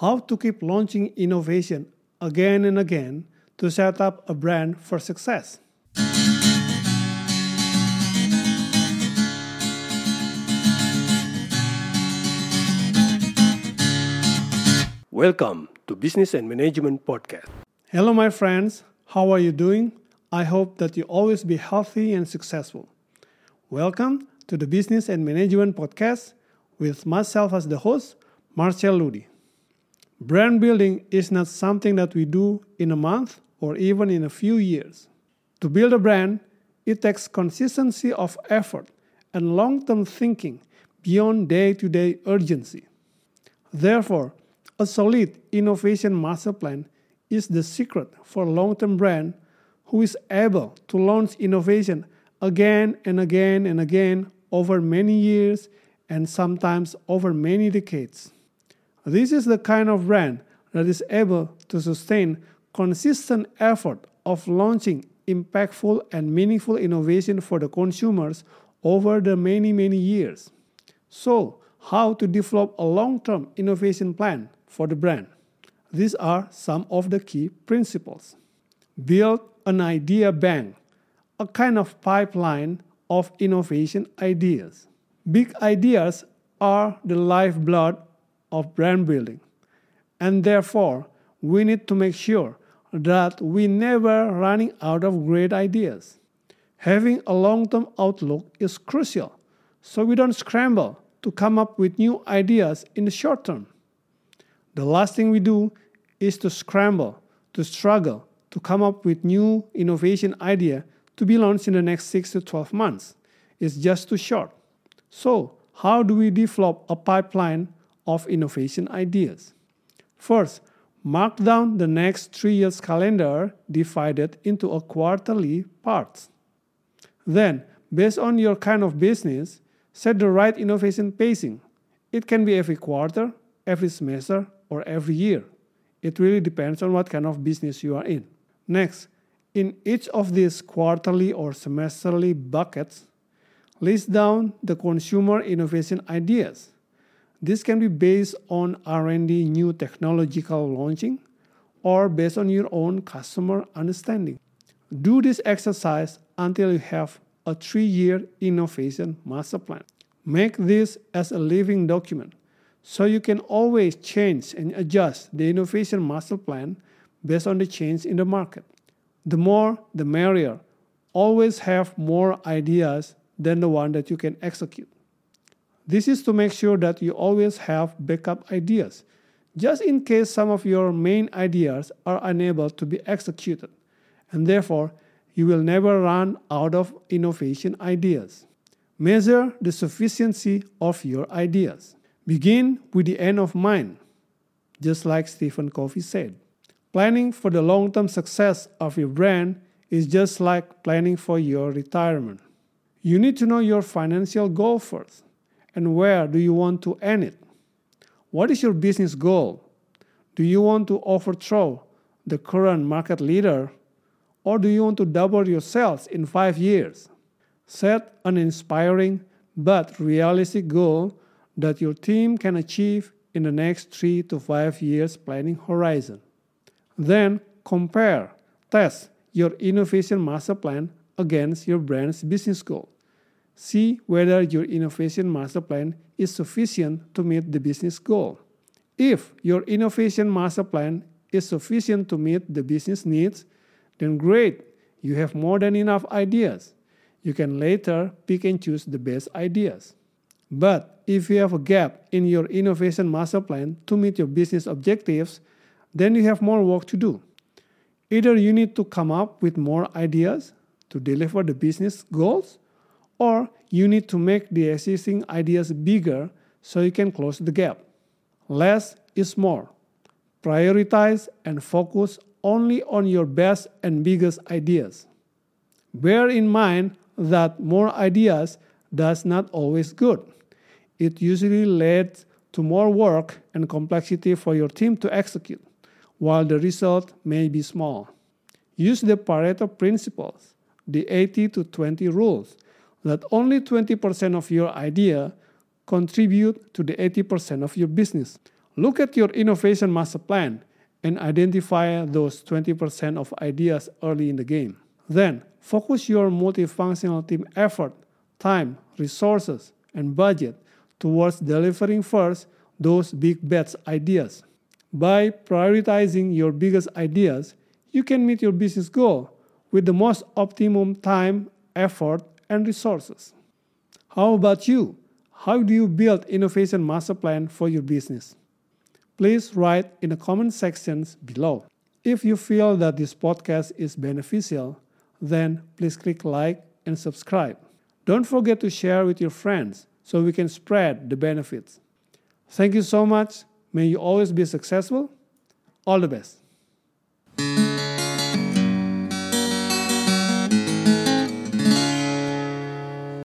how to keep launching innovation again and again to set up a brand for success. Welcome to Business and Management Podcast. Hello, my friends. How are you doing? I hope that you always be healthy and successful. Welcome to the Business and Management Podcast with myself as the host, Marchell Ludy. Brand building is not something that we do in a month or even in a few years. To build a brand, it takes consistency of effort and long term thinking beyond day to day urgency. Therefore, a solid innovation master plan is the secret for a long term brand who is able to launch innovation again and again and again over many years and sometimes over many decades. This is the kind of brand that is able to sustain consistent effort of launching impactful and meaningful innovation for the consumers over the many many years. So, how to develop a long-term innovation plan for the brand? These are some of the key principles. Build an idea bank, a kind of pipeline of innovation ideas. Big ideas are the lifeblood of brand building, and therefore, we need to make sure that we never running out of great ideas. Having a long-term outlook is crucial, so we don't scramble to come up with new ideas in the short term. The last thing we do is to scramble, to struggle, to come up with new innovation idea to be launched in the next 6 to 12 months. It's just too short. So, how do we develop a pipeline of innovation ideas? First, mark down the next 3 years calendar divided into a quarterly parts. Then, based on your kind of business, set the right innovation pacing. It can be every quarter, every semester, or every year. It really depends on what kind of business you are in. Next, in each of these quarterly or semesterly buckets, list down the consumer innovation ideas. This can be based on R&D new technological launching or based on your own customer understanding. Do this exercise until you have a 3-year innovation master plan. Make this as a living document so you can always change and adjust the innovation master plan based on the change in the market. The more, the merrier. Always have more ideas than the one that you can execute. This is to make sure that you always have backup ideas, just in case some of your main ideas are unable to be executed, and therefore you will never run out of innovation ideas. Measure the sufficiency of your ideas. Begin with the end of mind, just like Stephen Covey said. Planning for the long term success of your brand is just like planning for your retirement. You need to know your financial goal first and where do you want to end it. What is your business goal? Do you want to overthrow the current market leader or do you want to double your sales in five years? Set an inspiring but realistic goal that your team can achieve in the next three to five years planning horizon. Then compare, test your innovation master plan against your brand's business goal. See whether your innovation master plan is sufficient to meet the business goal. If your innovation master plan is sufficient to meet the business needs, then great, you have more than enough ideas. You can later pick and choose the best ideas. But if you have a gap in your innovation master plan to meet your business objectives, then you have more work to do. Either you need to come up with more ideas to deliver the business goals, or you need to make the existing ideas bigger so you can close the gap. Less is more. Prioritize and focus only on your best and biggest ideas. Bear in mind that more ideas does not always good it usually leads to more work and complexity for your team to execute, while the result may be small. Use the Pareto principles, the 80 to 20 rules, that only 20% of your idea contribute to the 80% of your business. Look at your innovation master plan and identify those 20% of ideas early in the game. Then, focus your multifunctional team effort, time, resources, and budget towards delivering first those big bets ideas. By prioritizing your biggest ideas, you can meet your business goal with the most optimum time, effort, and resources. How about you? How do you build innovation master plan for your business? Please write in the comment sections below. If you feel that this podcast is beneficial, then please click like and subscribe. Don't forget to share with your friends so we can spread the benefits. Thank you so much. May you always be successful. All the best.